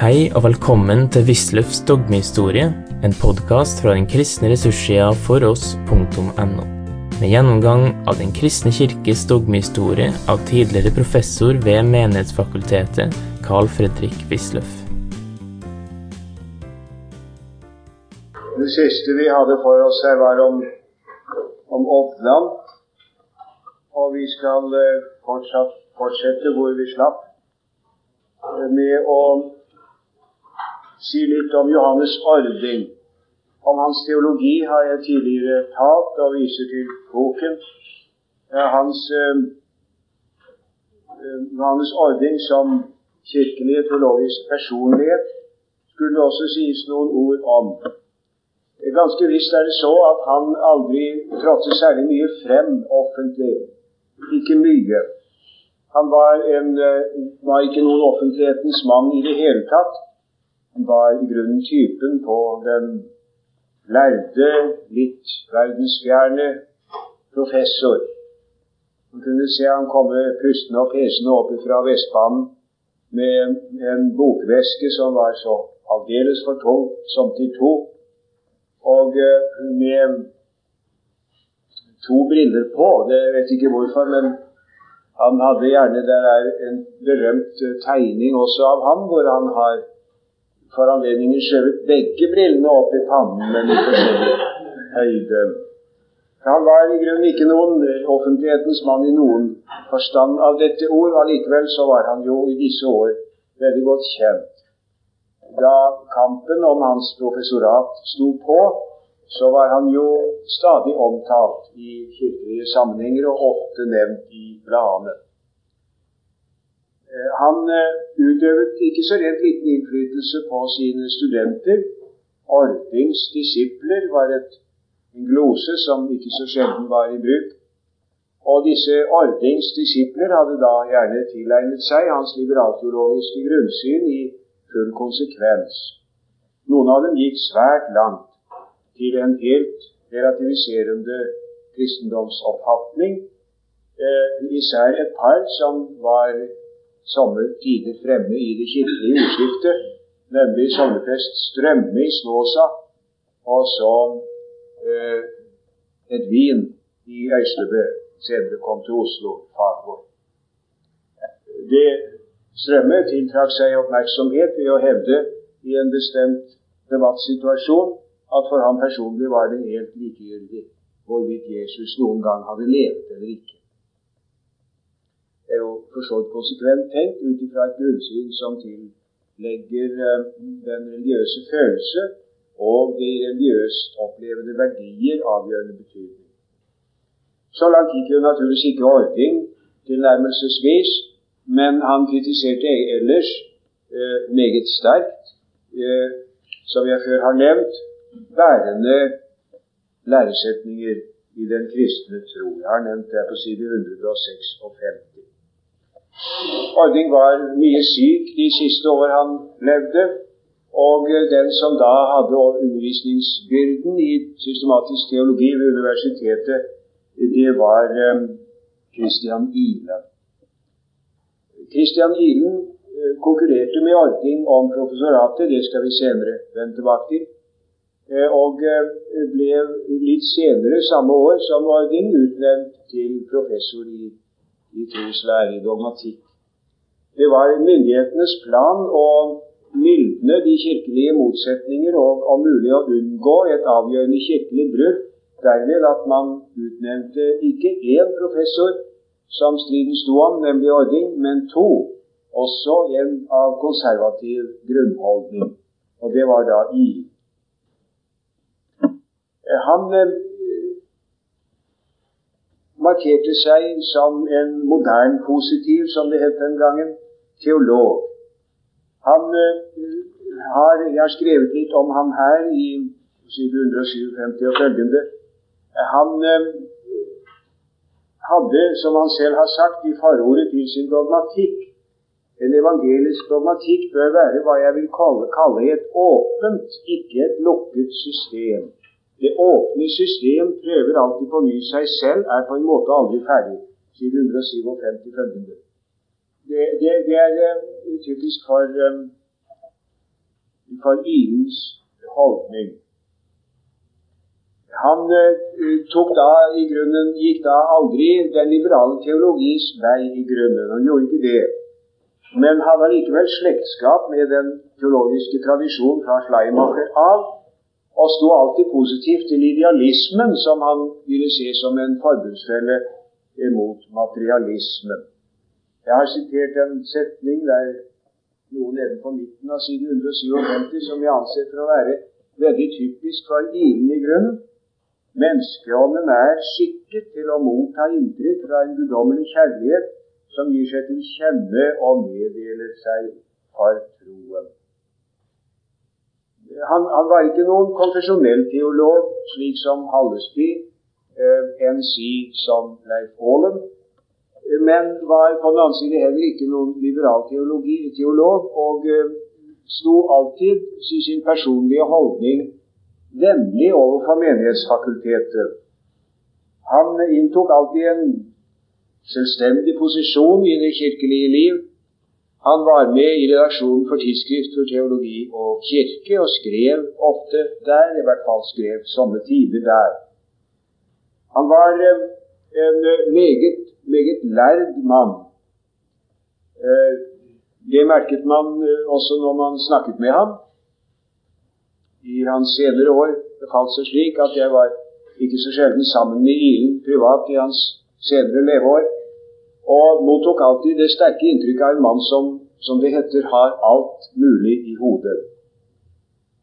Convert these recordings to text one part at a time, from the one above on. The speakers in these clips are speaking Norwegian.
Hei og velkommen til Wisløffs dogmehistorie, en podkast fra den kristne ressurssida foross.no. Med gjennomgang av Den kristne kirkes dogmehistorie av tidligere professor ved Menighetsfakultetet, Carl Fredrik Wisløff. Det siste vi hadde for oss her, var om, om Oppland. Og vi skal eh, fortsatt fortsette hvor vi slapp, eh, med å si litt om Johannes Ording. Om hans teologi har jeg tidligere talt, og viser til boken. Hans eh, eh, Johannes Ording som kirkelig teologisk personlighet skulle det også sies noen ord om. Ganske visst er det så at han aldri trådte særlig mye frem offentlig. Ikke mye. Han var, en, eh, var ikke noen offentlighetens mann i det hele tatt var i grunnen typen på den lærde, litt verdensfjerne professor. Man kunne se han komme pustende og pesende opp fra Vestbanen med en bokveske som var så aldeles for tung som til to, og eh, med to briller på. Det vet ikke hvorfor, men han hadde gjerne Det er en berømt eh, tegning også av ham, hvor han har for anledningen skjøvet begge brillene opp i pannen, men i forskjellig høyde. Han var i grunnen ikke noen offentlighetens mann i noen forstand av dette ord. Allikevel så var han jo i disse år veldig godt kjent. Da kampen om hans professorat sto på, så var han jo stadig omtalt i kirkelige sammenhenger og ofte nevnt i bladene. Eh, han eh, utøvet ikke så rent liten innflytelse på sine studenter. Ordings disipler var et, en glose som ikke så sjelden var i bruk. Og disse Ordings disipler hadde da gjerne tilegnet seg hans liberalteologiske grunnsyn i full konsekvens. Noen av dem gikk svært langt til en helt relativiserende kristendomsoppfatning. Eh, især et par som var somme tider fremme i det kirkelige ordskiftet, nemlig sogneprest Strømme i Snåsa og så eh, Edvin i Øyslebø. Senere kom til Oslo, Fagvår. Det Strømme tiltrakk seg oppmerksomhet ved å hevde i en bestemt debattsituasjon at for ham personlig var det helt likegyldig hvorvidt Jesus noen gang hadde levd eller ikke er jo for så vidt konsekvent tenkt ut ifra et grunnsyn som tillegger eh, den religiøse følelse og de religiøst opplevede verdier avgjørende betydning. Så langt gikk jo naturligvis ikke ordning tilnærmelsesvis, men han kritiserte ellers eh, meget sterkt, eh, som jeg før har nevnt, bærende læresetninger i den kristne tro. Jeg har nevnt det på side 156. Ording var mye syk de siste år han levde. Og den som da hadde undervisningsbyrden i systematisk teologi ved universitetet, det var um, Christian Ihlen. Christian Ilen uh, konkurrerte med Ording om professoratet, det skal vi senere vende tilbake til. Uh, og ble litt senere samme år som Ording utnevnt til professor i i troslære, i dogmatikk. Det var myndighetenes plan å mildne de kirkelige motsetninger og om mulig å unngå et avgjørende kirkelig brudd derved at man utnevnte ikke én professor, som striden sto om, nemlig Ording, men to. Også en av konservativ grunnholdning. Og det var da I. Han eh, markerte seg som en modern positiv, som det het den gangen, teolog. Han uh, har, Jeg har skrevet litt om ham her i side 157 og følgende. Han uh, hadde, som han selv har sagt i forordet til sin dogmatikk, en evangelisk dogmatikk bør være hva jeg vil kalle, kalle et åpent, ikke et lukket system. Det åpne system prøver alltid på ny seg selv, er på en måte aldri ferdig. Side 157 følgende. Det, det, det er uh, typisk for um, for Ilens holdning. Han uh, tok da i grunnen, gikk da aldri den liberale teologis vei i grunnen. Han gjorde ikke det. Men han har likevel slektskap med den teologiske tradisjonen fra Schleimacher av, og sto alltid positivt til idealismen, som han ville se som en forbundsfelle mot materialismen. Jeg har sitert en setning der noe nedenfor midten av side 157 som jeg anser for å være veldig typisk for ilen i grunnen. Menneskeånden er skikket til å motta inntrykk fra en guddommelig kjærlighet som gir seg til kjenne og meddeler seg for troen. Han, han, var ikke noen konfesjonell teolog, slik som Hallesby, eh, enn si som Leif Aalen, men var på den annen side heller ikke noen liberal teologi, teolog, og eh, sto alltid i sin personlige holdning vennlig overfor menighetsfakultetet. Han inntok alltid en selvstendig posisjon i det kirkelige liv han var med i redaksjonen for Tidsskrift for teologi og kirke, og skrev ofte der, i hvert fall skrev somme tider der. Han var eh, en meget, meget lærd mann. Eh, det merket man eh, også når man snakket med ham. I hans senere år befalt seg slik at jeg var ikke så sjelden sammen med Ilen privat i hans senere leveår og mottok alltid det sterke inntrykket av en mann som, som det heter, har alt mulig i hodet.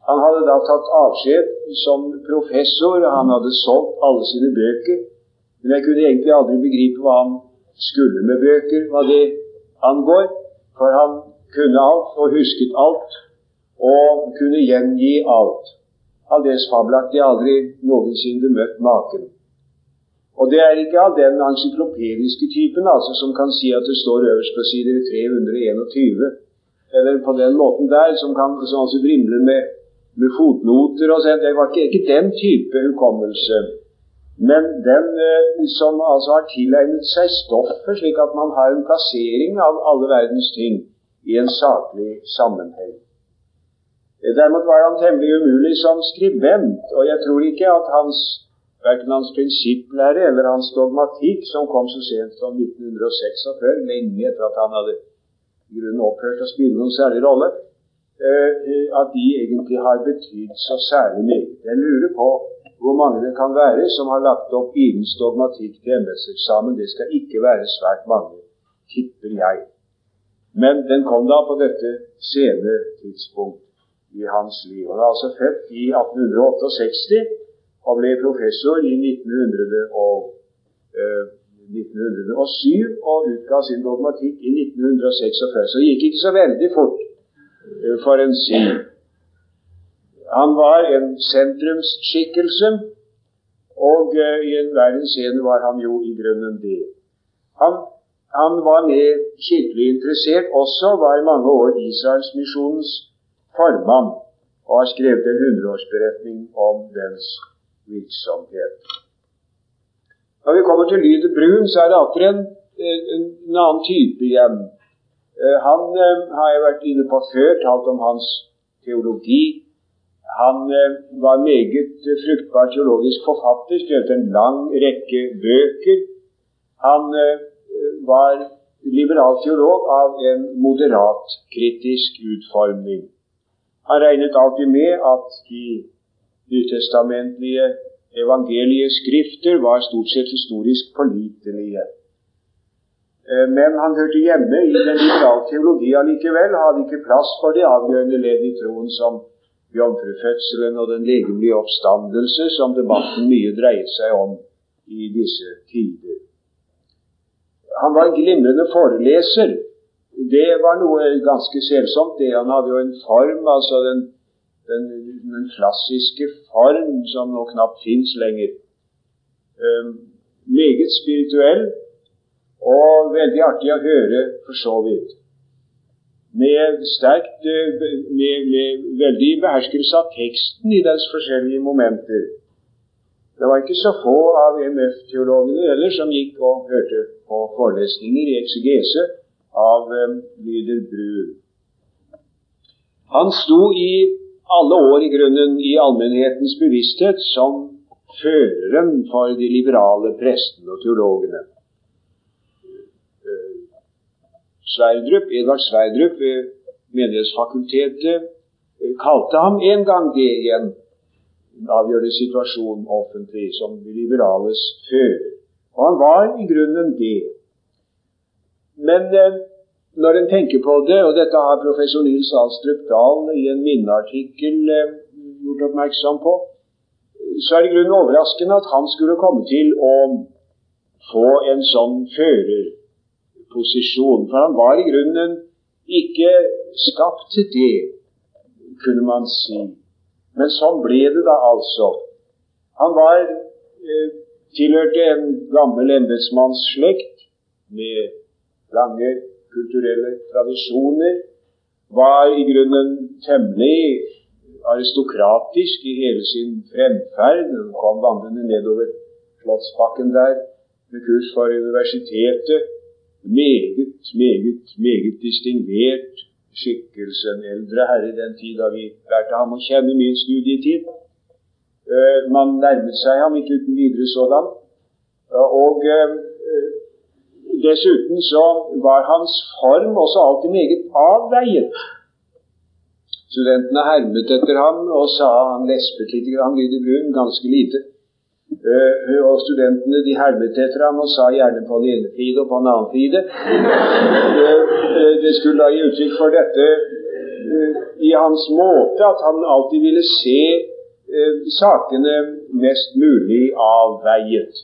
Han hadde da tatt avskjed som professor, og han hadde solgt alle sine bøker. Men jeg kunne egentlig aldri begripe hva han skulle med bøker, hva det angår. For han kunne alt og husket alt, og kunne gjengi alt. Aldeles fabelaktig. Aldri noensinne møtt maken. Og det er ikke av den encyklopediske typen altså, som kan si at det står øverst på side 321, eller på den måten der, som, kan, som altså vrimler med, med, fotnoter og sånt. Det var ikke, ikke, den type hukommelse. Men den eh, som altså har tilegnet seg stoffet, slik at man har en plassering av alle verdens ting i en saklig sammenheng. Derimot var han temmelig umulig som skribent, og jeg tror ikke at hans Verken hans prinsipplære eller hans dogmatikk, som kom så sent som 1946, lenge etter at han hadde i grunnen opphørt å spille noen særlig rolle, eh, at de egentlig har betydd så særlig mye. Jeg lurer på hvor mange det kan være som har lagt opp idens dogmatikk til embetseksamen. Det skal ikke være svært mange, tipper jeg. Men den kom da på dette sene tidspunkt i hans liv. Han er altså født i 1868 og ble professor i 1900 og, eh, 1907 og utga sin dogmatikk i 1946. Så det gikk ikke så veldig fort eh, for en syv. Han var en sentrumsskikkelse, og eh, i enhver henseende var han jo i grunnen det. Han, han var med kirkelig interessert også, var i mange år Israelsmisjonens formann og har skrevet en hundreårsberetning om dens virksomhet. Når vi kommer til Lyder Brun, så er det atter en, en, annen type igjen. Eh, han eh, har jeg vært inne på før, talt om hans teologi. Han eh, var meget fruktbar teologisk forfatter, skrevet en lang rekke bøker. Han var liberal teolog av en moderat kritisk utforming. Han regnet alltid med at de nytestamentlige evangelieskrifter var stort sett historisk pålitelige. Eh, men han hørte hjemme i den liberale teologi allikevel, hadde ikke plass for det avgjørende ledd i troen som jomfrufødselen og den legemlige oppstandelse, som debatten mye dreier seg om i disse tider. Han var en glimrende foreleser. Det var noe ganske selsomt. det Han hadde jo en form, altså den den, den klassiske form som nå knapt fins lenger. Um, meget spirituell og veldig artig å høre, for så vidt. Med, sterkt, eh, med, med veldig beherskelse av teksten i dens forskjellige momenter. Det var ikke så få av MF-teologene heller som gikk og hørte på forelesninger i eksegese av um, Lyder Brun. Han sto i alle år i grunnen i allmennhetens bevissthet som føreren for de liberale prestene og teologene. Sverdrup, Edvard Sverdrup ved Menighetsfakultetet kalte ham en gang det igjen. en avgjørende situasjon offentlig som de liberales fører. Og han var i grunnen det. Men eh, når en tenker på det, og dette har professor Nils Alstrup Dahl i en minneartikkel eh, gjort oppmerksom på, så er det grunnen overraskende at han skulle komme til å få en sånn førerposisjon. For han var i grunnen ikke skapt til det, kunne man si. Men sånn ble det da altså. Han var eh, tilhørte en gammel embetsmannsslekt med lange kulturelle tradisjoner. Var i grunnen temmelig aristokratisk i hele sin fremferd. hun kom vandrende nedover Slottsbakken der med kurs for universitetet. Meget, meget, meget distingvert skikkelse. En eldre herre den tid da vi lærte ham å kjenne min studietid. Uh, man nærmet seg ham ikke uten videre sådan. Uh, og uh, dessuten så var hans form også alltid meget avveiet. Studentene hermet etter ham og sa han lespet litt, han lyder brun, ganske lite. Uh, og studentene de hermet etter ham og sa gjerne på den ene side og på den annen side. Uh, uh, det skulle da gi uttrykk for dette i hans måte at han alltid ville se sakene mest mulig avveiet.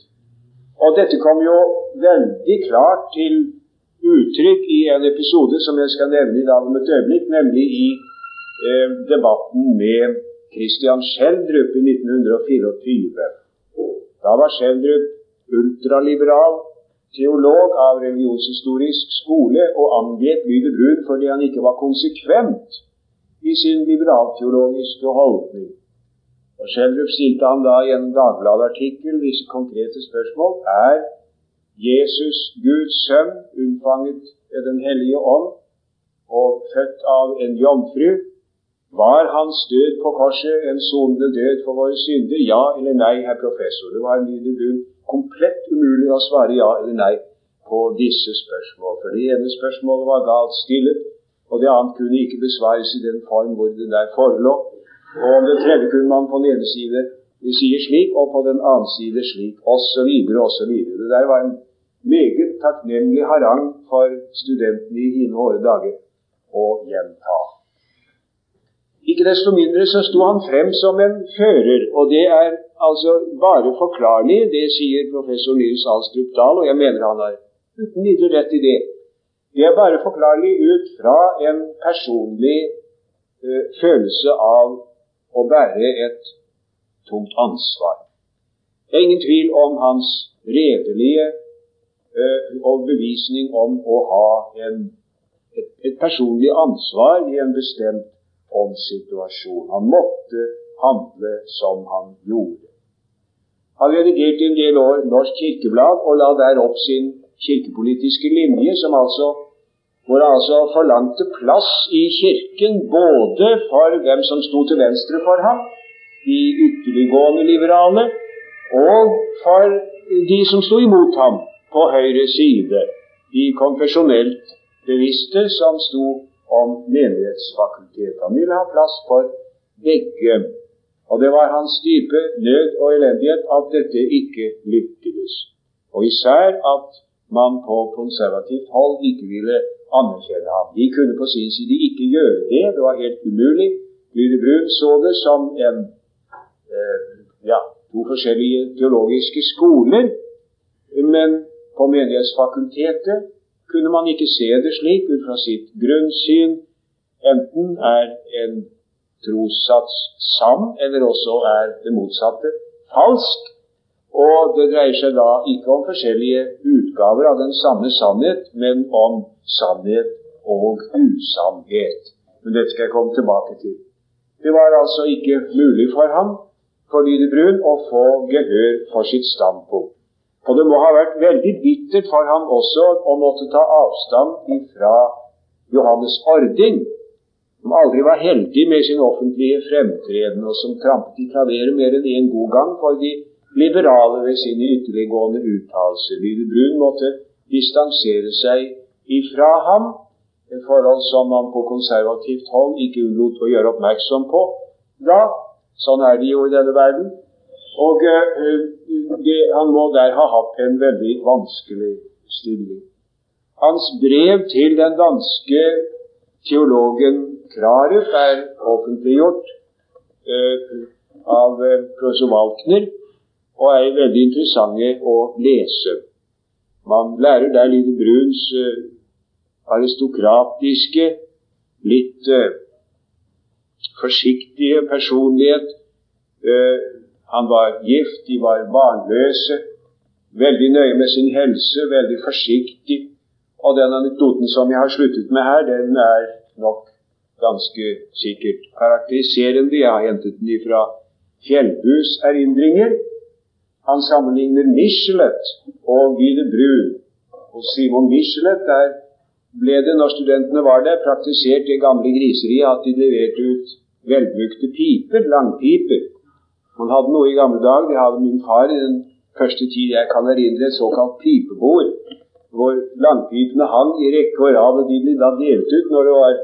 Og dette kom jo veldig klart til uttrykk i en episode som jeg skal nevne i dag om et øyeblikk, nemlig i debatten med Christian Schjelderup i 1924. Da var Schjelderup ultraliberal teolog av religionshistorisk skole og angrep Lyder Brun fordi han ikke var konsekvent i sin liberalteologiske holdning. Og Schjelderup stilte han da i en Dagbladet-artikkel disse konkrete spørsmål. Er Jesus Guds sønn, unnfanget ved Den hellige ånd og født av en jomfru? Var hans død på korset en sonende død for våre synder? Ja eller nei, herr professor? Det var en liten komplett umulig å svare ja eller nei på disse spørsmål. For det ene spørsmålet var galt stillet, og det annet kunne ikke besvares i den form hvor det der forelå. Og om det tredje kunne man på den ene side sier slik, og på den annen side slik, osv., osv. Det der var en meget takknemlig harang for studentene i hine hårde dager å gjenta. Ikke desto mindre så sto han frem som en fører, og det er altså bare forklarlig, det sier professor Nils Alstrup Dahl, og jeg mener han har uten videre rett i det. Det er bare forklarlig ut fra en personlig ø, følelse av å bære et tungt ansvar. Det er ingen tvil om hans redelige uh, overbevisning om å ha en, et, et personlig ansvar i en bestemt om situasjonen. Han måtte handle som han gjorde. Han redigerte en del år Norsk Kirkeblad og la der opp sin kirkepolitiske linje, som altså hvor han altså forlangte plass i Kirken både for hvem som sto til venstre for ham, de ytterliggående liberale, og for de som sto imot ham på høyre side, de konfesjonelt bevisste som sto om menighetsfakultetet. Han ville ha plass for begge. Og det var hans dype nød og elendighet at dette ikke lyktes. Og især at man på konservativt hold ikke ville anerkjenne ham. De kunne på sin side ikke gjøre det. Det var helt umulig. Lyde Brun så det som en eh, ja, to forskjellige teologiske skoler. Men på Menighetsfakultetet kunne man ikke se det slik ut fra sitt grunnsyn. Enten er en trossats sann, eller også er det motsatte falsk. Og det dreier seg da ikke om forskjellige utgaver av den samme sannhet, men om sannhet og usannhet. Men dette skal jeg komme tilbake til. Det var altså ikke mulig for ham, for Lyde Brun, å få gehør for sitt standpunkt. Og det må ha vært veldig bittert for ham også å måtte ta avstand fra Johannes Ording, som aldri var heldig med sin offentlige fremtreden, og som trampet i klaveret mer enn én en god gang for de liberale ved sine ytterliggående uttalelser. Lyde Brun måtte distansere seg ifra ham, et forhold som man på konservativt hold ikke unnlot å gjøre oppmerksom på da. Sånn er det jo i denne verden. Og uh, det, han må der ha hatt en veldig vanskelig stilling. Hans brev til den danske teologen Krarup er offentliggjort uh, av uh, professor Walkner og er veldig interessante å lese. Man lærer der Lide Bruns uh, aristokratiske, litt uh, forsiktige personlighet. Uh, han var gift, de var barnløse, veldig nøye med sin helse, veldig forsiktig. Og den anekdoten som jeg har sluttet med her, den er nok ganske sikkert karakteriserende. Jeg har hentet den fra Fjellbus erindringer. Han sammenligner Michelet og Guide Bru. Og Simon Michelet, der ble det, når studentene var der, praktisert det gamle griseriet at de leverte ut velbrukte piper, langpiper. Man hadde noe i gamle dager, det hadde min far i den første tid jeg kan erindre, et såkalt pipebord, hvor langpipene hang i rekke og rad, og de ble da delt ut når det var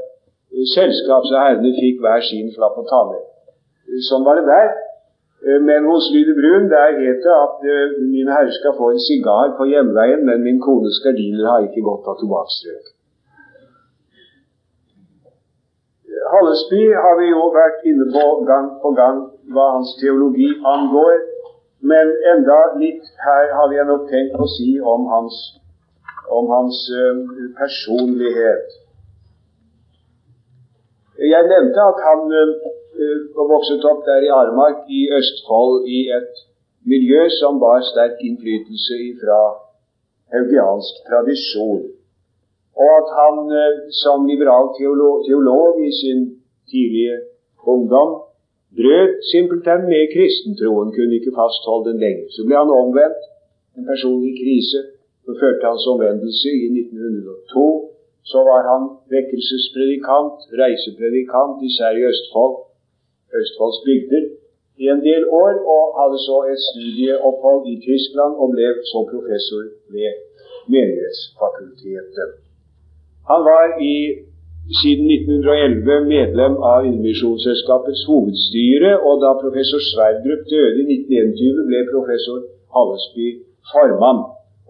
selskap, så herrene fikk hver sin flapp å ta med. Sånn var det der. Eh, men hos Lyde Brun der het det at min mine herrer skal få en sigar på hjemveien, men min kones gardiner har ikke godt av tobakksrøk. Hallesby har vi jo vært inne på gang på gang hva hans teologi angår, men enda litt her hadde jeg nok tenkt å si om hans, om hans uh, personlighet. Jeg nevnte at han Eh, og vokset opp der i Armark i Østfold i et miljø som bar sterk innflytelse fra haugiansk tradisjon. Og at han eh, som liberal teolog, teolog i sin tidlige ungdom brøt simpelthen med kristentroen, kunne ikke fastholde den lenger. Så ble han omvendt, en personlig krise. Så førte hans omvendelse i 1902. Så var han vekkelsespredikant, reisepredikant, især i Østfold. Østfolds bygder i en del år, og hadde så et studieopphold i Tyskland og ble så professor ved Menighetsfakultetet. Han var i, siden 1911 medlem av Indremisjonsselskapets hovedstyre, og da professor Sverdrup døde i 1921, ble professor Hallesby formann.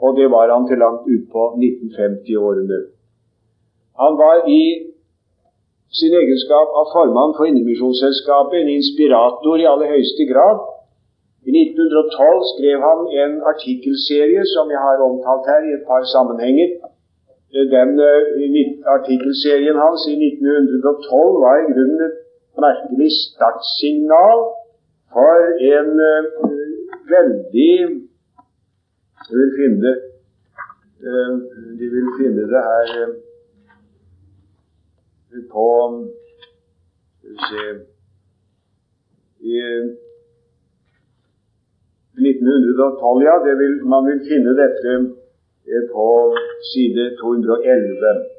Og det var han til langt utpå 1950-årene. Han var i sin egenskap av formann for Indremisjonsselskapet en inspirator i aller høyeste grad. I 1912 skrev han en artikkelserie som jeg har omtalt her i et par sammenhenger. Den uh, artikkelserien hans i 1912 var i grunnen et merkelig startsignal for en uh, veldig Du vil finne det, De vil finne det her på Skal vi se I 1912, ja. Vil, man vil finne dette eh, på side 211.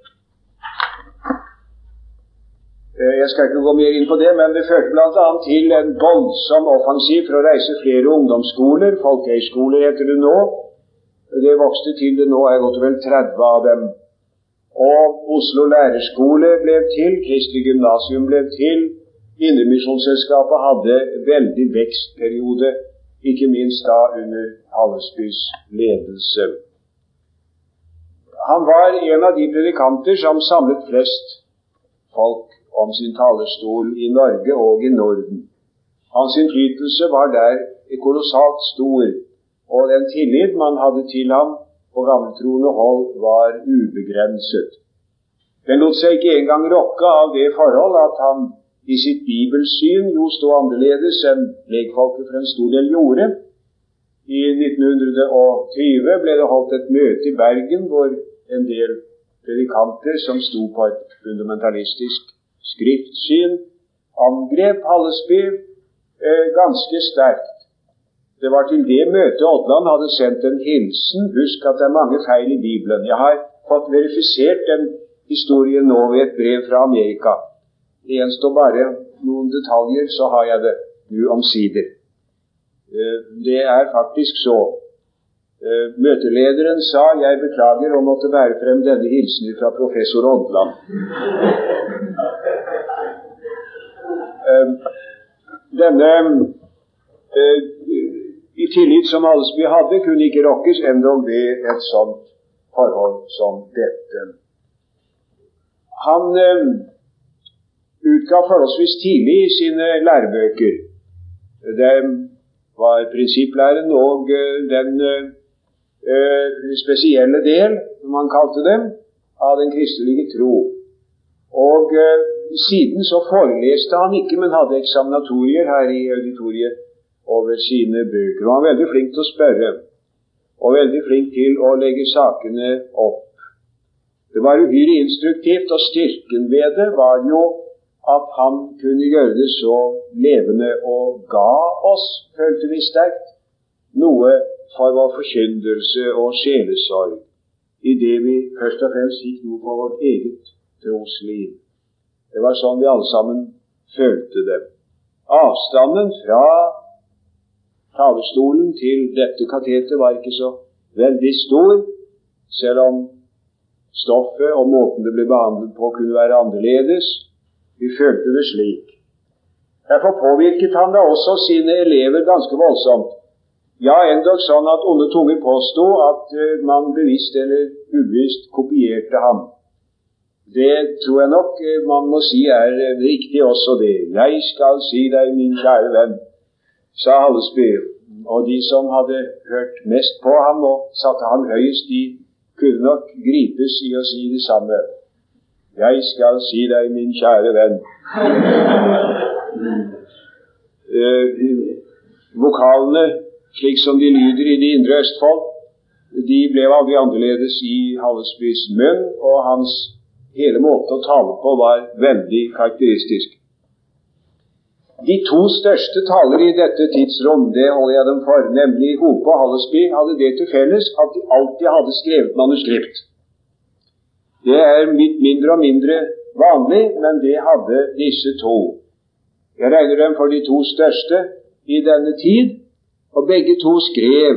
Eh, jeg skal ikke gå mer inn på det, men det førte bl.a. til en voldsom offensiv for å reise flere ungdomsskoler. Folkehøyskoler heter det nå. Det vokste til det nå er godt og vel 30 av dem. Og Oslo lærerskole ble til, Kristelig gymnasium ble til. Indremisjonsselskapet hadde veldig vekstperiode, ikke minst da under Hallesbys ledelse. Han var en av de predikanter som samlet flest folk om sin talerstol i Norge og i Norden. Hans innflytelse var der kolossalt stor, og den tillit man hadde til ham, på gammeltroende hold var ubegrenset. Den lot seg ikke engang rokke av det forhold at han i sitt bibelsyn jo sto annerledes enn legfolket for en stor del gjorde. I 1920 ble det holdt et møte i Bergen hvor en del predikanter som sto på et fundamentalistisk skriftsyn, angrep Hallesby eh, ganske sterkt. Det var til det møtet Odland hadde sendt en hilsen. Husk at det er mange feil i Bibelen. Jeg har fått verifisert den historien nå ved et brev fra Amerika. Det gjenstår bare noen detaljer, så har jeg det nå omsider. Eh, det er faktisk så. Eh, møtelederen sa 'jeg beklager å måtte bære frem denne hilsenen fra professor Odland'. Eh, denne i tillit som Hallesby hadde, kunne ikke rokkes endog ved et sånt forhold som dette. Han utga forholdsvis tidlig sine lærebøker. Det var prinsipplæren og eh, den eh, spesielle del, som han kalte dem, av den kristelige tro. Og eh, siden så foreleste han ikke, men hadde eksaminatorier her i auditoriet over sine bøker. Han var veldig flink til å spørre, og veldig flink til å legge sakene opp. Det var uhyre instruktivt, og styrken ved det var jo at han kunne gjøre det så levende og ga oss, følte vi sterkt, noe for vår forkyndelse og sjelesorg i det vi først og fremst gikk noe for vårt eget trosliv. Det var sånn vi alle sammen følte det. Avstanden fra talerstolen til dette katetet var ikke så veldig stor, selv om stoffet og måten det ble behandlet på, kunne være annerledes. Vi følte det slik. Derfor påvirket han da også sine elever ganske voldsomt. Ja, endog sånn at onde tunger påsto at uh, man bevisst eller ubevisst kopierte ham. Det tror jeg nok uh, man må si er uh, riktig også, det. Jeg skal si deg, min kjære venn, sa Hallesby. Og de som hadde hørt mest på ham og satte ham høyest, de kunne nok gripes i å si det samme. Jeg skal si deg, min kjære venn eh, Vokalene, slik som de lyder i det indre Østfold, de ble aldri annerledes i Hallesbys munn, og hans hele måte å tale på var veldig karakteristisk. De to største talere i dette tidsrom, det holder jeg dem for, nemlig Hope og Hallesby, hadde det til felles at de alltid hadde skrevet manuskript. Det er mindre og mindre vanlig, men det hadde disse to. Jeg regner dem for de to største i denne tid, og begge to skrev.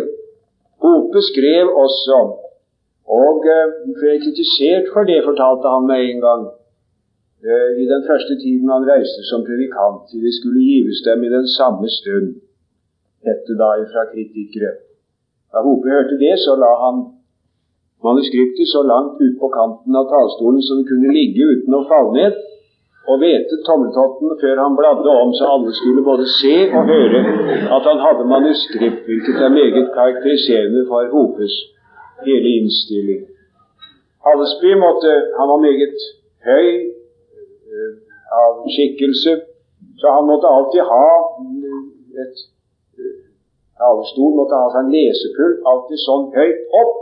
Hope skrev også, og uh, ble kritisert for det, fortalte han meg en gang. Uh, I den første tiden han reiste som predikant, til det skulle gives dem i den samme stund, hette da fra kritikere. Da Hope hørte det, så la han manuskriptet så langt ut på kanten av talerstolen som det kunne ligge uten å falle ned, og vete tommeltotten før han bladde om, så alle skulle både se og høre at han hadde manuskript, hvilket er meget karakteriserende for Hopes hele innstilling. Hallesby måtte Han var meget høy av skikkelse, så han måtte alltid ha et uh, talerstol, måtte ha seg en lesepult alltid sånn høyt opp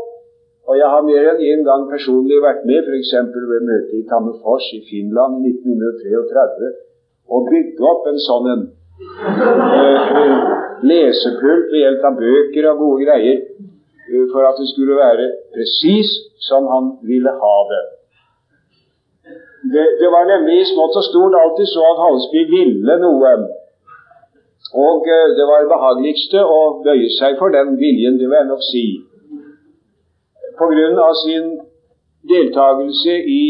og jeg har mer enn én en gang personlig vært med, f.eks. ved møtet i Tammerfors i Finland i 1933, og bygge opp en sånn en uh, lesepult ved hjelp av bøker og gode greier for at det skulle være presis som han ville ha det. Det. Det var nemlig i smått og stort alltid så at Halsby ville noe. Og uh, det var det behageligste å bøye seg for den viljen, det vil jeg nok si På grunn av sin deltakelse i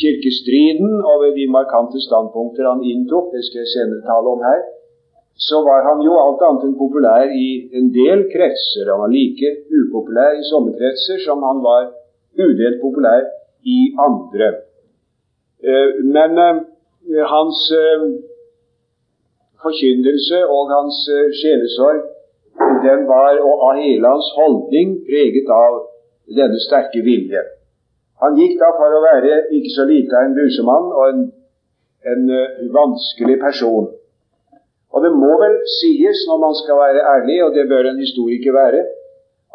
kirkestriden og ved de markante standpunkter han inntok, det skal jeg senere tale om her, så var han jo alt annet enn populær i en del kretser. Han var like upopulær i sommerkretser som han var udelt populær i andre. Eh, men eh, hans eh, forkynnelse og hans sjelesorg den var av hele hans holdning preget av denne sterke vilje. Han gikk da for å være ikke så lite av en busemann og en, en vanskelig person. Og det må vel sies, når man skal være ærlig, og det bør en historiker være,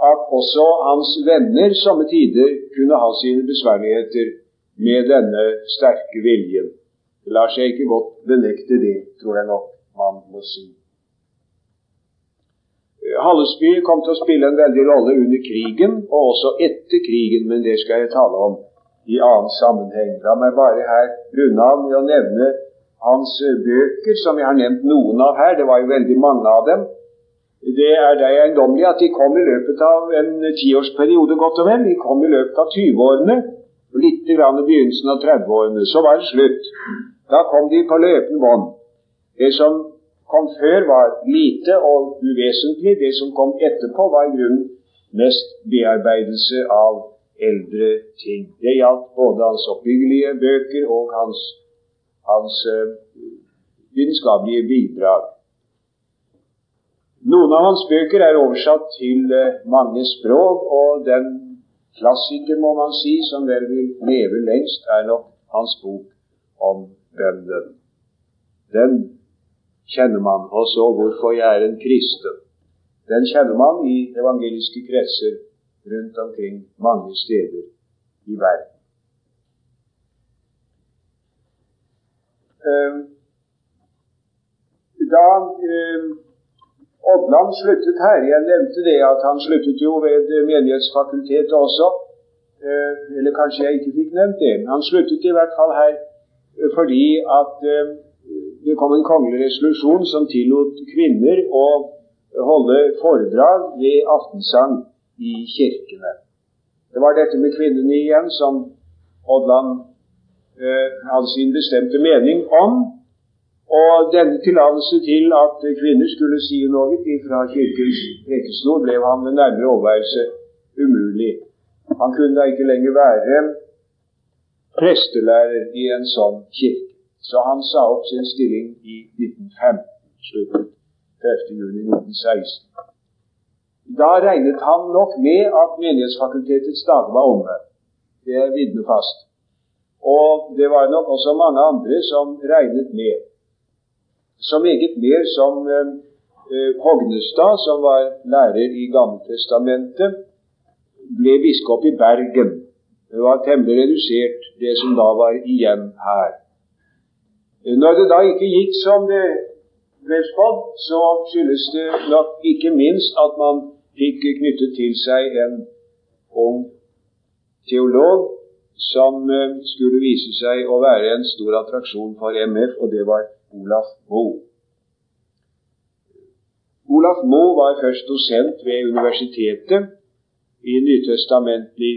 at også hans venner somme tider kunne ha sine besværligheter med denne sterke viljen. Det lar seg ikke godt benekte det, tror jeg nok man må si. Hallesby kom til å spille en veldig rolle under krigen, og også etter krigen, men det skal jeg tale om i annen sammenheng. La meg bare her runde av med å nevne hans bøker, som jeg har nevnt noen av her. Det var jo veldig mange av dem. Det er det eiendommelig at de kom i løpet av en tiårsperiode, godt og vel. De kom i løpet av 20-årene, litt grann i begynnelsen av 30-årene. Så var det slutt. Da kom de på løpende bånd. Det som kom før, var lite og uvesentlig. Det som kom etterpå, var i grunnen mest bearbeidelse av eldre ting. Det gjaldt både hans oppbyggelige bøker og hans, hans uh, vitenskapelige bidrag. Noen av hans bøker er oversatt til eh, mange språk, og den klassiker, må man si, som vel vil leve lengst, er nok hans bok om bønnen. Den kjenner man. Og så 'Hvorfor jeg er en kristen'. Den kjenner man i evangeliske kretser rundt omkring mange steder i verden. Ehm, da ehm, Odland sluttet her. Jeg nevnte det at han sluttet jo ved Menighetsfakultetet også. Eh, eller kanskje jeg ikke fikk nevnt det. Men han sluttet i hvert fall her eh, fordi at eh, det kom en kongelig resolusjon som tillot kvinner å holde foredrag ved aftensang i kirkene. Det var dette med kvinnene igjen som Odland hadde sin bestemte mening om. Og denne tillatelse til at kvinner skulle si noe fra Kirkens prekestol, ble ham ved nærmere overveielse umulig. Han kunne da ikke lenger være prestelærer i en sånn kirke. Så han sa opp sin stilling i 1915, sluttet 30.6.1916. Da regnet han nok med at Menighetsfakultetets dager var omme. Det vitner fast. Og det var nok også mange andre som regnet med så meget mer som eh, eh, Hognestad, som var lærer i Gammeltestamentet, ble biskop i Bergen. Det var temmelig redusert, det som da var igjen her. Når det da ikke gikk som det ble spådd, så skyldes det nok ikke minst at man fikk knyttet til seg en ung teolog som eh, skulle vise seg å være en stor attraksjon for MF, og det var Olaf Moe. Olaf Moe var først dosent ved universitetet i nytestamentlig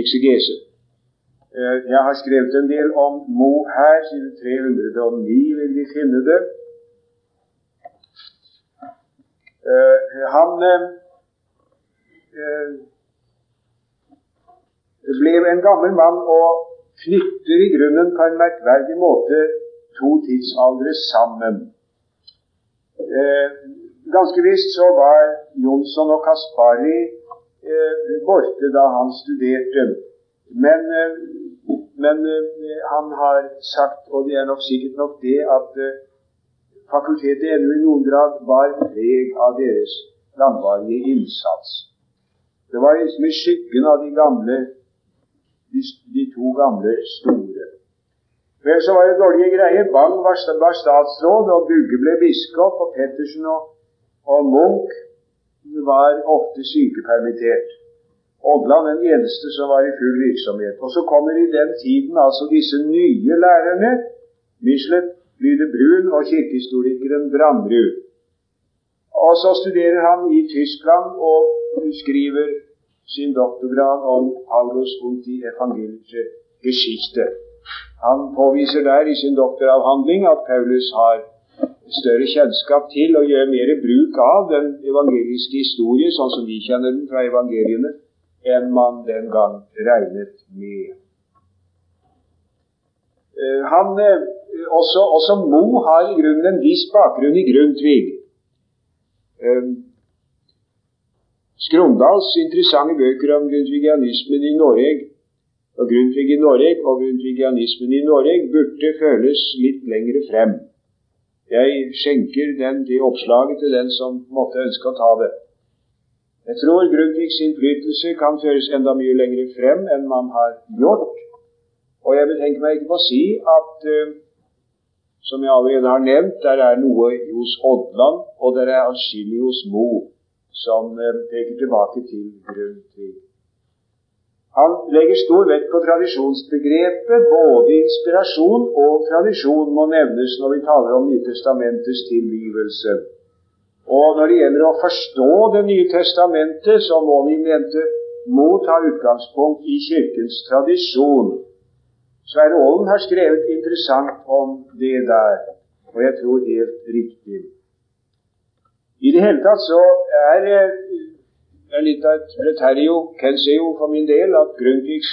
eksegese. Eh, jeg har skrevet en del om Moe her, siden 309 vil vi finne det. Eh, han eh, ble en gammel mann og knytter i grunnen på en merkverdig måte to tidsaldre sammen. Eh, ganske visst så var Jonsson og Kaspari eh, borte da han studerte. Men, eh, men eh, han har sagt, og det er nok sikkert nok det, at eh, fakultetet ennå i noen grad var preg av deres langvarige innsats. Det var liksom i skyggen av de gamle, de, de to gamle store. Vel, så var det dårlige greier. Bang var statsråd, og Bugge ble biskop, og Pettersen og, og Munch var ofte sykepermittert. Odland den eneste som var i full virksomhet. Og så kommer i den tiden altså disse nye lærerne, Michelet, Lyde Brun og kirkehistorikeren Brandrud. Og så studerer han i Tyskland og skriver sin doktorgrad om Paulus und die evangelische Geschichte. Han påviser der i sin doktoravhandling at Paulus har større kjennskap til å gjøre mer bruk av den evangeliske historie, sånn som vi kjenner den fra evangeliene, enn man den gang regnet med. Eh, han, eh, også, også Mo har i grunnen en viss bakgrunn i Grundtvig. Eh, Skrondals interessante bøker om grundtvigianismen i Norge og Grundtvig i Norge og grundtvigianismen i Norge burde føles litt lengre frem. Jeg skjenker den, det oppslaget til den som måtte ønske å ta det. Jeg tror Grundtvigs innflytelse kan føres enda mye lenger frem enn man har gjort. Og jeg betenker meg ikke på å si at, uh, som jeg allerede har nevnt, der er noe hos Odland, og der er atskillig hos Mo, som uh, peker tilbake til Grundtvig. Han legger stor vekt på tradisjonsbegrepet. Både inspirasjon og tradisjon må nevnes når vi taler om Nytestamentets tilgivelse. Og når det gjelder å forstå Det nye testamentet, så må vi mente må ta utgangspunkt i Kirkens tradisjon. Sverre Aalen har skrevet interessant om det der, og jeg tror helt riktig. I det hele tatt så er det litt av et preterio jo for min del at Grundtvigs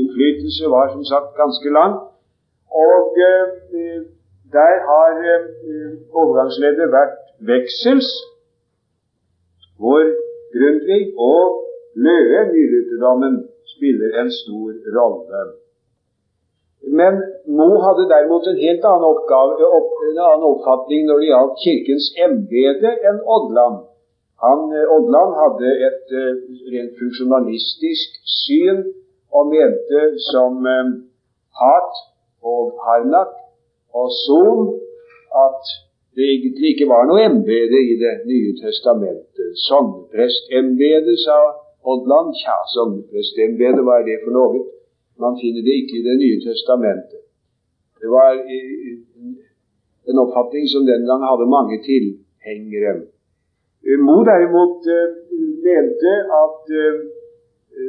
innflytelse var som sagt ganske lang. Og eh, der har eh, overgangsleddet vært Veksels, hvor Grundtvig og Løe, nylutherdommen, spiller en stor rolle. Men Mo hadde derimot en helt annen, oppgave, en annen oppfatning når det gjaldt Kirkens embete enn Odland. Han, eh, Odland hadde et uh, rent funksjonalistisk syn og mente som um, Hat og Harnak og son at det egentlig ikke var noe embete i Det nye testamentet. Sogneprestembetet, sa Odland. Tja, sogneprestembetet, hva er det for noe? Man finner det ikke i Det nye testamentet. Det var en oppfatning som den gang hadde mange tilhengere. Mo derimot eh, mente at eh,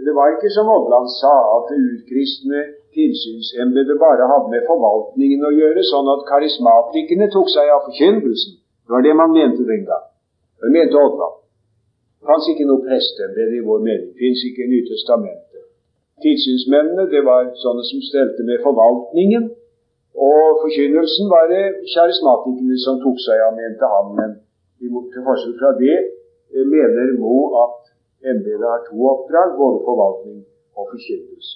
det var ikke som Odland sa, at det utkristne tilsynsembetet bare hadde med forvaltningen å gjøre, sånn at karismatikerne tok seg av forkynnelsen. Det var det man mente den gang. Det mente Odland. Det fantes ikke noe presteembete i vår mening. Fins ikke i Nytestamentet. Tilsynsmennene det var sånne som stelte med forvaltningen. Og forkynnelsen var det kjæresmatikerne som tok seg av, mente han. Men til forskjell fra det eh, mener Mo at embetet har to oppdrag, både forvaltning og forkynnelse.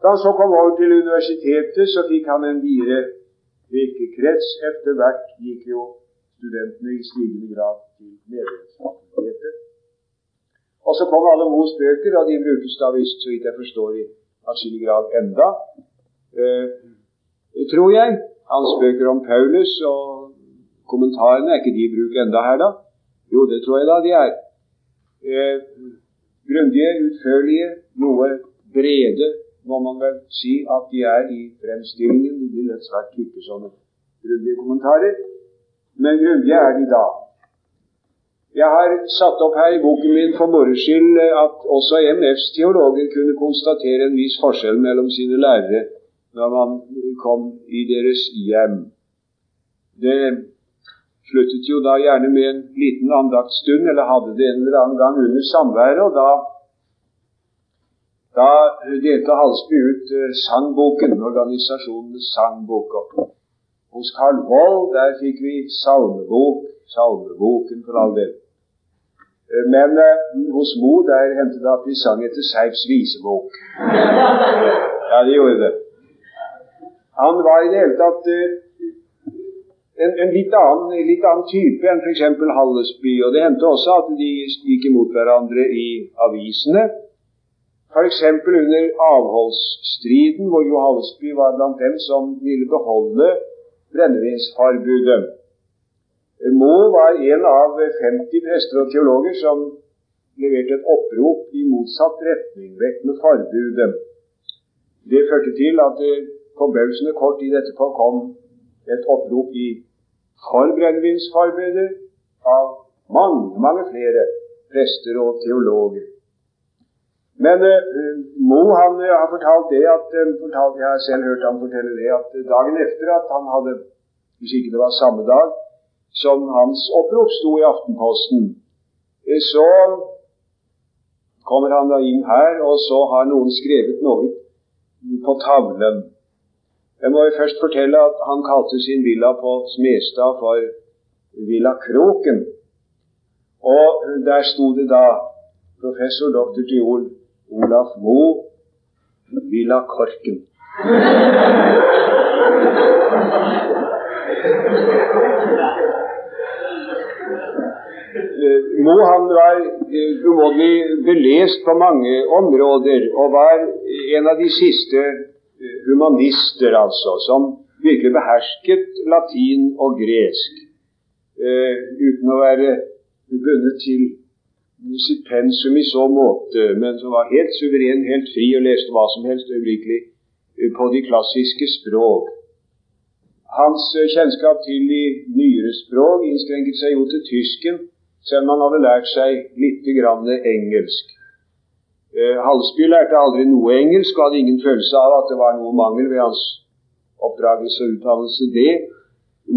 Da han så kom over til universitetet, så fikk han en videre virkekrets. Etter hvert gikk jo studentene i stigende grad til medlemsfakultetet. Og så kom alle Moes bøker, og de brukes da visst, så vidt jeg forstår, i atskillig grad enda. Eh, tror jeg. Hans bøker om Paulus og kommentarene, er ikke de i bruk enda her, da? Jo, det tror jeg da de er. Eh, grundige, utførlige, noe brede, må man vel si at de er i fremstillingen. De blir lett svært kvikke sånne grundige kommentarer. Men grundige er de da. Jeg har satt opp her i boken min for moro skyld at også MFs teologer kunne konstatere en viss forskjell mellom sine lærere når man kom i deres hjem. Det sluttet jo da gjerne med en liten andaktsstund, eller hadde det en eller annen gang under samværet, og da, da delte Halsby ut eh, sangboken, organisasjonens sangbok. Hos Carl Wold der fikk vi salmebok, salmeboken for all del. Eh, men eh, hos Mo der hendte det at vi sang etter Seifs visebok. Ja, det gjorde det. Han var i det hele tatt eh, en, en litt, annen, litt, annen, type enn f.eks. Hallesby. Og det hendte også at de gikk imot hverandre i avisene. F.eks. under avholdsstriden, hvor Jo Hallesby var blant dem som ville beholde brennevinsforbudet. Moe var en av 50 prester og teologer som leverte et opprop i motsatt retning, vekk med forbudet. Det førte til at det forbausende kort tid etterpå kom et opprop i for brennevinsforbudet av mange, mange flere prester og teologer. Men eh, Mo han uh, har fortalt det at uh, fortalt, Jeg har selv hørt ham fortelle det at dagen etter at han hadde Hvis ikke det var samme dag, som hans opprop sto i Aftenposten, eh, så kommer han da inn her, og så har noen skrevet noe på tavlen. Jeg må jo først fortelle at han kalte sin villa på Smestad for Villa Kroken. Og der sto det da professor dr. Tyol Olaf Moe Villa Korken. Eh, Mo han var eh, umåtelig belest på mange områder, og var en av de siste humanister, altså, som virkelig behersket latin og gresk uten å være bundet til sitt pensum i så måte, men som var helt suveren, helt fri og leste hva som helst øyeblikkelig eh, på de klassiske språk. Hans eh, kjennskap til de nyere språk innskrenket seg jo til tysken, selv om han hadde lært seg litt engelsk. Eh, Halsby lærte aldri noe engelsk og hadde ingen følelse av at det var noe mangel ved hans oppdragelse og utdannelse. Det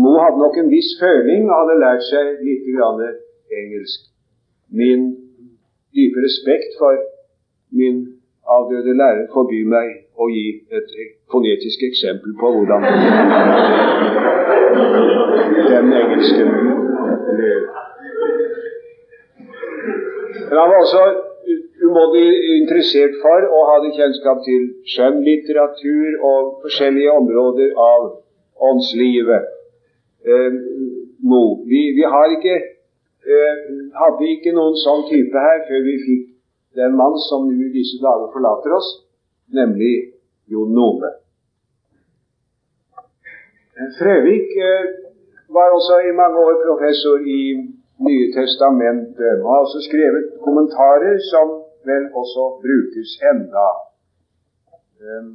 Mo hadde nok en viss føling og hadde lært seg litt grann engelsk min dype respekt for min avdøde lærer forbyr meg å gi et fonetisk eksempel på hvordan den engelsken ler. Men han var også umåtelig interessert for og hadde kjennskap til skjønnlitteratur og forskjellige områder av åndslivet. Eh, no, Vi, vi har ikke eh, hadde ikke noen sånn type her før vi fikk den mann som nå i disse dager forlater oss, nemlig Jon Nome. Frøvik eh, var også i mange år professor i Nye testamentet, Han har også skrevet kommentarer som vel også brukes enda. Um,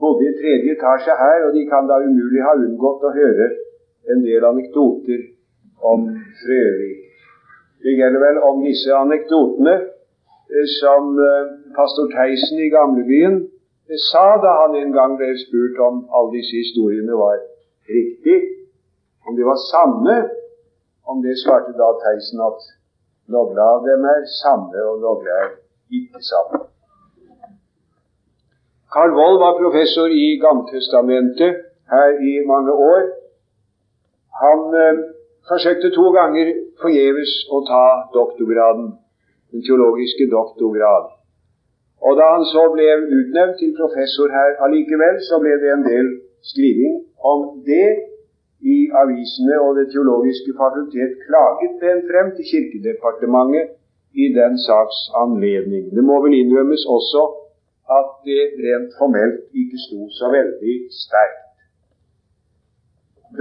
bodde i tredje etasje her, og de kan da umulig ha unngått å høre en del anekdoter om Frøvik. Det gjelder vel om disse anekdotene eh, som eh, pastor Theisen i Gamlebyen eh, sa da han en gang ble spurt om alle disse historiene var riktig, om de var sanne. Om det svarte da Theisen at noen av dem er sanne, og noen er ikke sanne. Carl Wold var professor i Gammeltestamentet her i mange år. Han forsøkte to ganger forgjeves å ta doktorgraden, den teologiske doktorgrad. Og da han så ble utnevnt til professor her allikevel, så ble det en del skriving om det i avisene, og Det teologiske fakultet klaget den frem til Kirkedepartementet i den saks anledning. Det må vel innrømmes også at det rent formelt ikke sto så veldig sterkt,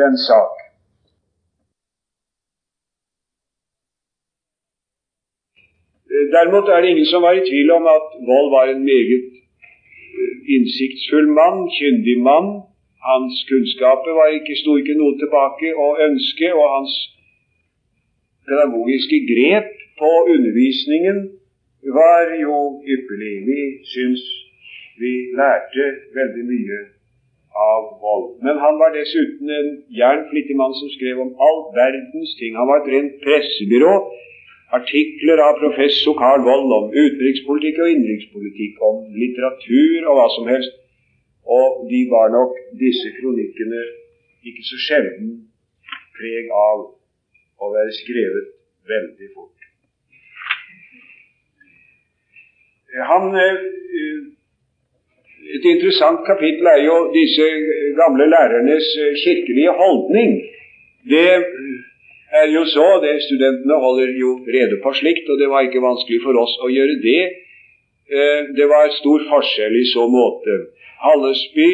den sak. Derimot er det ingen som var i tvil om at Vold var en meget eh, innsiktsfull mann, kyndig mann. Hans kunnskaper var ikke, sto ikke noe tilbake å ønske, og hans pedagogiske grep på undervisningen var jo ypperlig. Vi syns vi lærte veldig mye av vold. Men han var dessuten en jernflittig mann som skrev om all verdens ting. Han var et rent pressebyrå artikler av professor Carl Wold om utenrikspolitikk og innenrikspolitikk, om litteratur og hva som helst. Og de var nok, disse kronikkene, ikke så sjelden preg av å være skrevet veldig fort. Han, eh, et interessant kapittel er jo disse gamle lærernes eh, kirkelige holdning. Det er jo så, det Studentene holder jo rede på slikt, og det var ikke vanskelig for oss å gjøre det. Eh, det var stor forskjell i så måte. Hallesby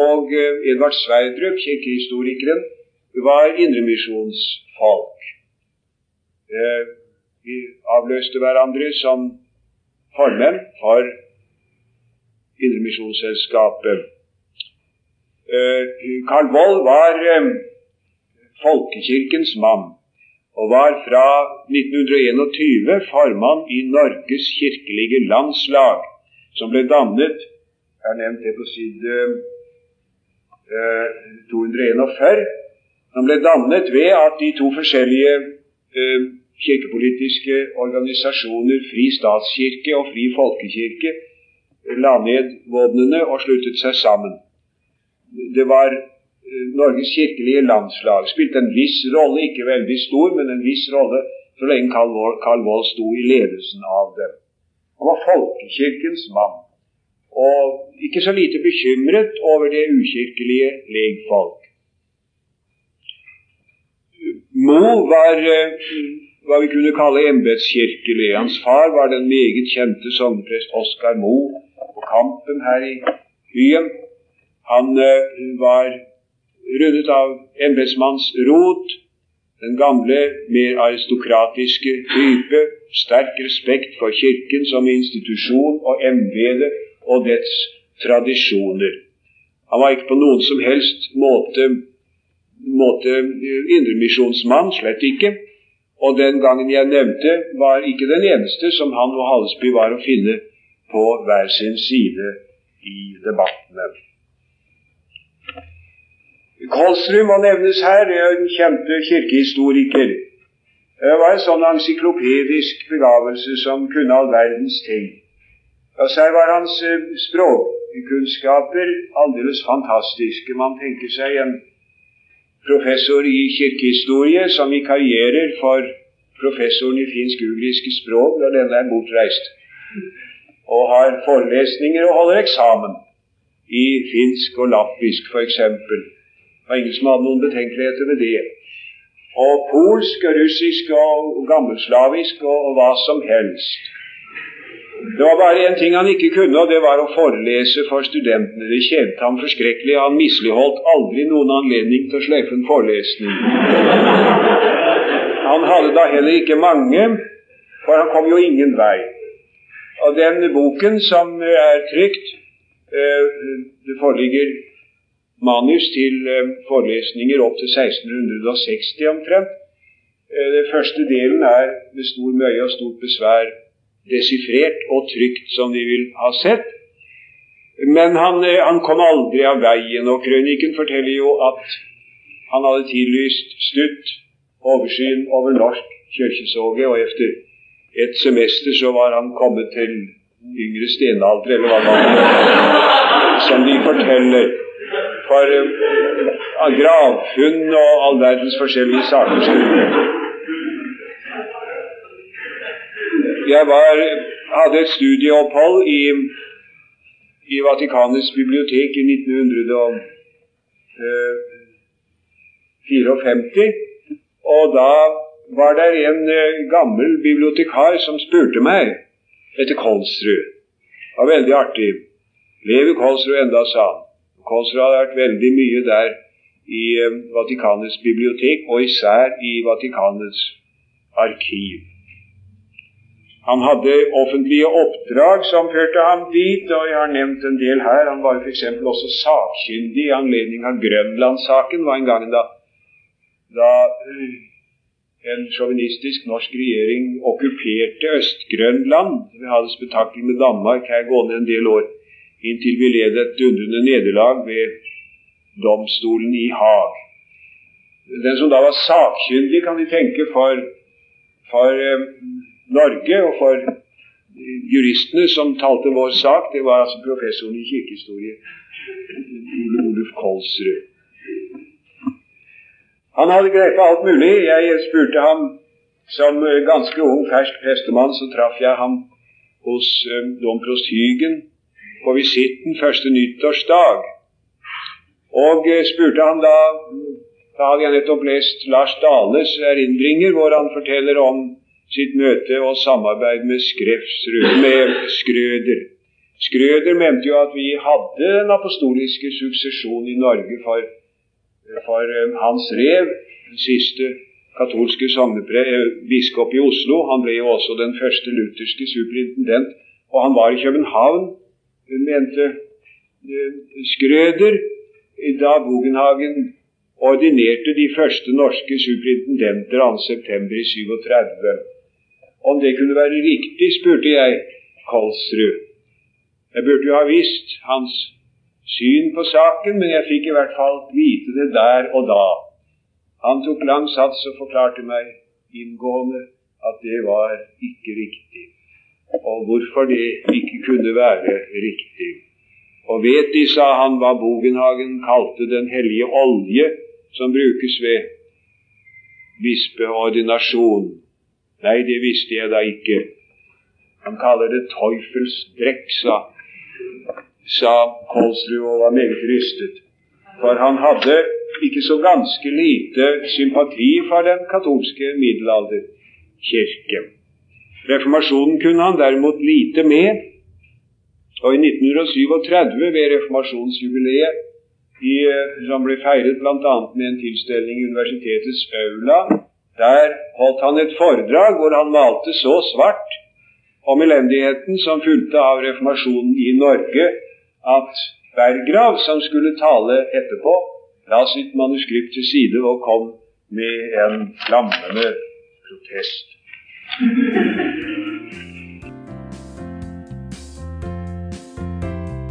og eh, Edvard Sverdrup, kirkehistorikeren, var indremisjonsfolk. Eh, de avløste hverandre som formenn for Indremisjonsselskapet. Karl Wold var folkekirkens mann, og var fra 1921 formann i Norges kirkelige landslag, som ble dannet Jeg har nevnt det på side eh, 241. Som ble dannet ved at de to forskjellige eh, kirkepolitiske organisasjoner, Fri statskirke og Fri folkekirke, la ned våpnene og sluttet seg sammen. Det var Norges kirkelige landslag spilte en viss rolle, ikke veldig stor, men en viss rolle så lenge Karl Wold sto i ledelsen av dem. Han var folkekirkens mann, og ikke så lite bekymret over det ukirkelige legfolk. Mo var eh, hva vi kunne kalle embetskirkelig. Hans far var den meget kjente sogneprest Oskar Mo på Kampen her i byen. Han uh, var rundet av embetsmannsrot, Den gamle, mer aristokratiske type. Sterk respekt for Kirken som institusjon og embete og dets tradisjoner. Han var ikke på noen som helst måte, måte indremisjonsmann, slett ikke. Og den gangen jeg nevnte, var ikke den eneste som han og Hallesby var å finne på hver sin side i debattene. Kolsrud må nevnes her. Er en kjente kirkehistoriker. Det var en sånn encyklopedisk begavelse som kunne all verdens ting. Og så var hans eh, språkkunnskaper aldeles fantastiske. Man tenker seg en professor i kirkehistorie som vikarierer for professoren i finsk-ugriske språk når denne er bortreist, og har forelesninger og holder eksamen i finsk og lappisk f.eks. Var ingen som hadde noen betenkeligheter med det. Og polsk og russisk og gammelslavisk og, og hva som helst. Det var bare én ting han ikke kunne, og det var å forelese for studentene. Det kjente ham forskrekkelig. Han misligholdt aldri noen anledning til å sløyfe en forelesning. Han hadde da heller ikke mange, for han kom jo ingen vei. Og den boken som er trykt, eh, det foreligger manus til eh, forelesninger opp til 1660 omtrent. Eh, den første delen er med stor møye og stort besvær desifrert og trygt, som de vil ha sett. Men han, eh, han kom aldri av veien, og krøniken forteller jo at han hadde tillyst slutt oversyn over norsk kirkesoge, og etter et semester så var han kommet til yngre stenalder, eller hva det var, som de forteller for uh, gravfunn og all verdens forskjellige saker. Jeg var, hadde et studieopphold i, i Vatikanets bibliotek i 1954. Og da var det en uh, gammel bibliotekar som spurte meg etter Kolsrud. Det var veldig artig. Lever Kolsrud enda, sa han. Kolsrud hadde vært veldig mye der i eh, Vatikanets bibliotek, og især i Vatikanets arkiv. Han hadde offentlige oppdrag som førte ham dit, og jeg har nevnt en del her. Han var f.eks. også sakkyndig i anledning av Grønlandssaken. var en gang da, da eh, en sjåvinistisk norsk regjering okkuperte Øst-Grønland. Vi hadde spetakkel med Danmark her gående en del år inntil vi led et dundrende nederlag ved domstolen i Haag. Den som da var sakkyndig, kan de tenke, for, for eh, Norge og for juristene som talte vår sak, det var altså professoren i kirkehistorie, Ole Oluf Kolsrud. Han hadde grepet alt mulig. Jeg spurte ham som ganske ung, fersk prestemann, så traff jeg ham hos eh, domprost Hygen på visitten første nyttårsdag. Og eh, spurte han da Da hadde jeg nettopp lest Lars Dales erindringer, hvor han forteller om sitt møte og samarbeid med, med Skrøder. Skrøder mente jo at vi hadde den apostoliske suksesjon i Norge for, for um, Hans Rev, den siste katolske eh, biskop i Oslo. Han ble jo også den første lutherske superintendent, og han var i København mente eh, Skrøder da Bogenhagen ordinerte de første norske superintendenter 2.9. i 37. Om det kunne være riktig, spurte jeg Kolsrud. Jeg burde jo ha visst hans syn på saken, men jeg fikk i hvert fall vite det der og da. Han tok lang sats og forklarte meg inngående at det var ikke riktig og hvorfor det ikke kunne være riktig. Og vet De, sa han, hva Bogenhagen kalte den hellige olje som brukes ved bispeordinasjon? Nei, det visste jeg da ikke. Han kaller det Teufelsdrekk, sa, sa Kolsrud og var meget rystet. For han hadde ikke så ganske lite sympati for den katolske middelalderkirke. Reformasjonen kunne han derimot lite med. Og i 1937, ved reformasjonsjubileet, i, som ble feiret bl.a. med en tilstelning i universitetets aula. Der holdt han et foredrag hvor han malte så svart om elendigheten som fulgte av reformasjonen i Norge, at Berggrav, som skulle tale etterpå, la sitt manuskript til side og kom med en flammende protest.